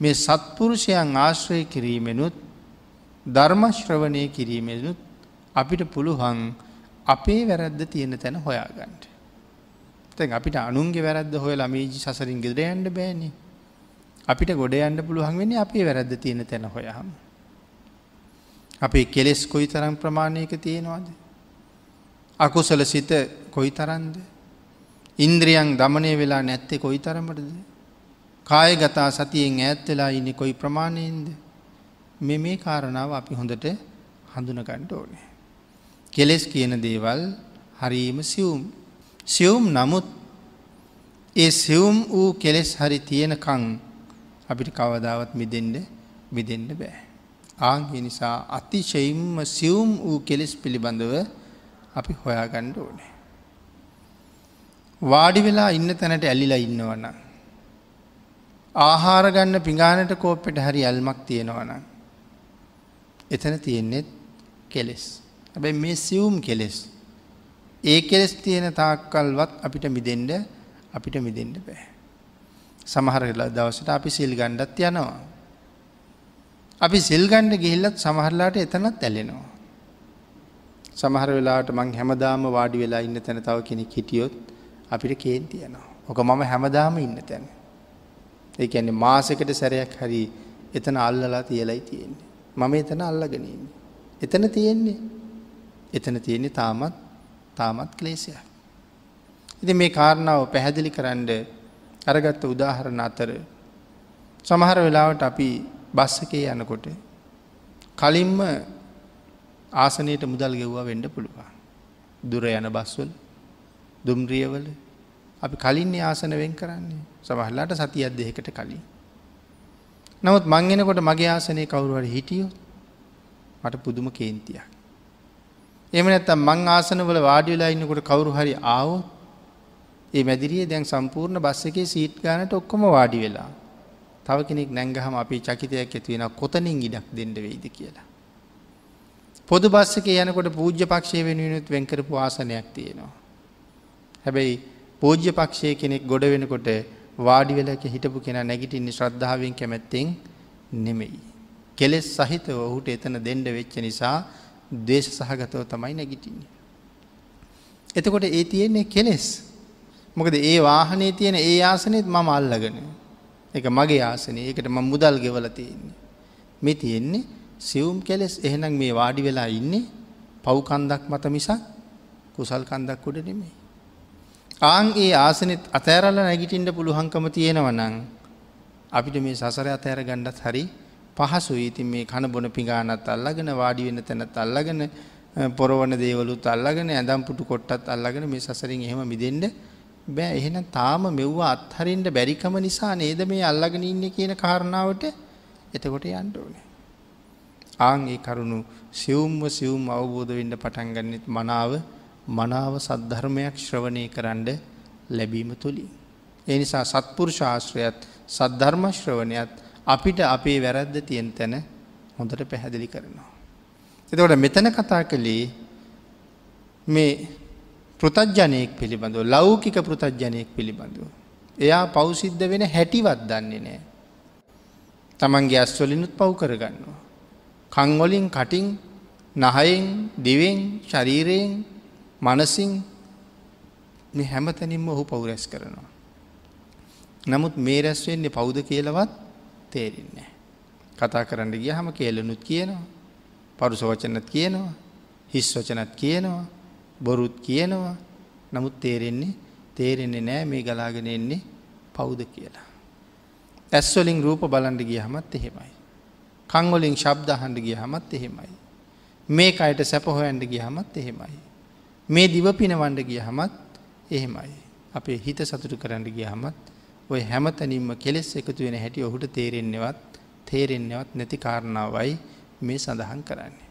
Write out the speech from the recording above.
මේ සත්පුරුෂයන් ආශ්‍රය කිරීමෙනුත් ධර්මශ්‍රවණය කිරීමෙනුත් අපිට පුළුවන් අපේ වැරද්ද තියෙන තැන හොයාගන්නට. තැන් අපිට අනුන්ගේ වැරද්ද හොය ළමීජි සසරින් ගෙදර යන්න බෑනේ. අපිට ගොඩ යන්න පුළුවන් වෙන්නේ අපේ වැරද්ද තියෙන තැන හොයහම. අපේ කෙලෙස් කොයි තරම් ප්‍රමාණයක තියෙනවාද. අකුසල සිත කොයි තරන්ද. ඉන්ද්‍රියන් දමනය වෙලා නැත්තේ කොයි තරමටද. කාය ගතා සතියෙන් ඈත් වෙලා ඉන්න කොයි ප්‍රමාණයෙන්ද. මෙ මේ කාරණාව අපි හොඳට හඳුනගණ්ඩ ඕනේ. කෙලෙස් කියන දේවල් හරීම සියුම්. සියුම් නමුත් ඒ සියුම් වූ කෙලෙස් හරි තියෙනකං අපිට කවදාවත් මිදෙන්ඩ මිදෙන්ඩ බෑ. ආංහි නිසා අතිශයිම්ම සියුම් වූ කෙලෙස් පිළිබඳව අපි හොයාගණ්ඩ ඕනේ. වාඩි වෙලා ඉන්න තැනට ඇලිලා ඉන්නවන. ආහාරගන්න පිඟානට කෝප්පෙට හරි ඇල්මක් තියෙනවන. එතන තියෙන්නේෙත් කෙලෙස්. හැබැයි මේ සියුම් කෙලෙස්. ඒ කෙලෙස් තියෙන තාක්කල්වත් අපිට මිදෙන්ඩ අපිට මිදෙන්ඩ බෑ. සමහරලා දවසට අපි සිල් ගණ්ඩත් යනවා. අපි සිල්ගණ්ඩ ගිහිල්ලත් සමහරලාට එතනත් ඇලෙනවා. සමහර වෙලාට මං හැමදාම වාඩි වෙලා ඉන්න තැන තව කෙනෙක් හිටියොත් අපිට කේන්ති යනවා. ඕක මම හැමදාම ඉන්න තැන. ඒ ඇන්නේ මාසකට සැරයක් හරි එතන අල්ලලා තියලයි තියෙන්නේ. මම එතන අල්ලගෙනන්නේ. එතන තියෙන්නේ එතන තියෙන්නේ තාමත් තාමත් ක්ලේසියක්. ඉති මේ කාරණාව පැහැදිලි කරන්න අරගත්ත උදාහරණ අතර සමහර වෙලාවට අපි බස්සකේ යනකොට කලින්ම ආසනයට මුදල් ගෙව්වා වෙන්ඩ පුළුවන්. දුර යන බස්වල දුම්රියවල අපි කලින්නේ ආසන වෙන් කරන්නේ සමහල්ලාට සති අදදෙකට කලින්. නමුත් මංගෙනකොට මගේ ආසනය කවුරුවට හිටියෝ මට පුදුම කේන්තියක්. එම නැත්තම් මං ආසනවල වාඩිවෙලා ඉන්නකොට කවුරු හරි ආවෝ ඒ මැදිරිය දැන් සම්පූර්ණ බස් එකේ සීට් ගානට ඔක්කොම වාඩි වෙලා. තව කෙනෙක් නැංගහම අපි චකිතයක් ඇතිවෙන කොතනින් ඉඩක් දෙන්න වෙයිද කියලා. පොදු බස් එක යනකොට පූජ්‍ය පක්ෂය වෙනුවෙනුත් වෙන්කරපු ආසනයක් තියෙනවා. හැබැයි පූජ්‍ය පක්ෂය කෙනෙක් ගොඩ වෙනකොට වාඩි වෙලක හිටපු කෙන නැගිටින්නේ ශ්‍රද්ධාවෙන් කැමැත්තෙන් නෙමෙයි. කෙලෙස් සහිතව ඔහුට එතන දෙන්ඩ වෙච්ච නිසා දේශ සහගතව තමයි නැගිටින්නේ. එතකොට ඒ තියෙන්නේ කෙලෙස්. මොකද ඒ වාහනේ තියෙන ඒ ආසනෙත් මම අල්ලගෙන. එක මගේ ආසනය ඒකට ම මුදල් ගෙවල තියෙන්නේ. මේ තියෙන්නේ සියුම් කෙලෙස් එහෙනම් මේ වාඩි වෙලා ඉන්නේ පව්කන්දක් මත මිසක් කුසල් කන්දක් උඩ නෙමේ. ආං ඒ ආසනෙත් අතෑරල නැගිටින්ට පුළුවන්කම තියෙනවනං අපිට මේ සසර අතෑර ගණ්ඩත් හරි පහසු ඉතින් මේ කණ බොන පිඟානත් අල්ලගෙන වාඩි වෙන තැනත් අල්ලගෙන පොරවන දේවලුත් අල්ලගෙන ඇදම් පුටු කොට්ටත් අල්ලගෙන මේ සසරින් එහෙම මිදෙන්ට බෑ එහෙන තාම මෙව්වා අත්හරින්ට බැරිකම නිසා නේද මේ අල්ලගෙන ඉන්න කියන කාරණාවට එතකොට යන්ට ඕනේ. ආං ඒ කරුණු සියුම්ව සියුම් අවබෝධ වෙන්ඩ පටන්ගන්නෙත් මනාව මනාව සද්ධර්මයක් ශ්‍රවණය කරන්න ලැබීම තුළින්. ඒ නිසා සත්පුර ශාස්ත්‍රයත් සද්ධර්ම ශ්‍රවණයත් අපිට අපේ වැරද්ද තියෙන් තැන හොඳට පැහැදිලි කරනවා. එතකොට මෙතන කතා කළේ මේ පෘතජ්ජනයෙක් පිළිබඳව ලෞකික පෘතජ්ජනයෙක් පිළිබඳව. එයා පෞසිද්ධ වෙන හැටිවත් දන්නේ නෑ. තමන්ගේ ඇස්වලිනුත් පව් කරගන්නවා. කංවලින් කටින් නහයෙන් දිවෙන් ශරීරයෙන් මනසින් හැමතැනින්ම ඔහු පවුරැස් කරනවා. නමුත් මේ රැස් වෙන්නේ පෞද කියලවත් තේරෙන්නේ. කතා කරන්න ගිය හම කියලනුත් කියනවා. පරුස වචනත් කියනවා. හිස් වචනත් කියනවා. බොරුත් කියනවා. නමුත් තේරෙන්නේ තේරෙන්නේ නෑ මේ ගලාගෙන එන්නේ පෞද කියලා. ඇස්වලින් රූප බලන්ඩ ගිය හමත් එහෙමයි. කංවලින් ශබ්දහන්ඩ ගිය හමත් එහෙමයි. මේ අයට සැපහොයන්ඩ ගිය හමත් එහෙමයි. මේ දිව පිනවන්ඩ ගිය හමත් එහෙමයි. අපේ හිත සතුටු කරන්න ගිය හමත් ඔය හැමතනින්ම කෙලෙස් එකතු වෙන හැටි ඔහුට තේරෙන්නවත් තේරෙන්නවත් නැති කාරණාවයි මේ සඳහන් කරන්නේ.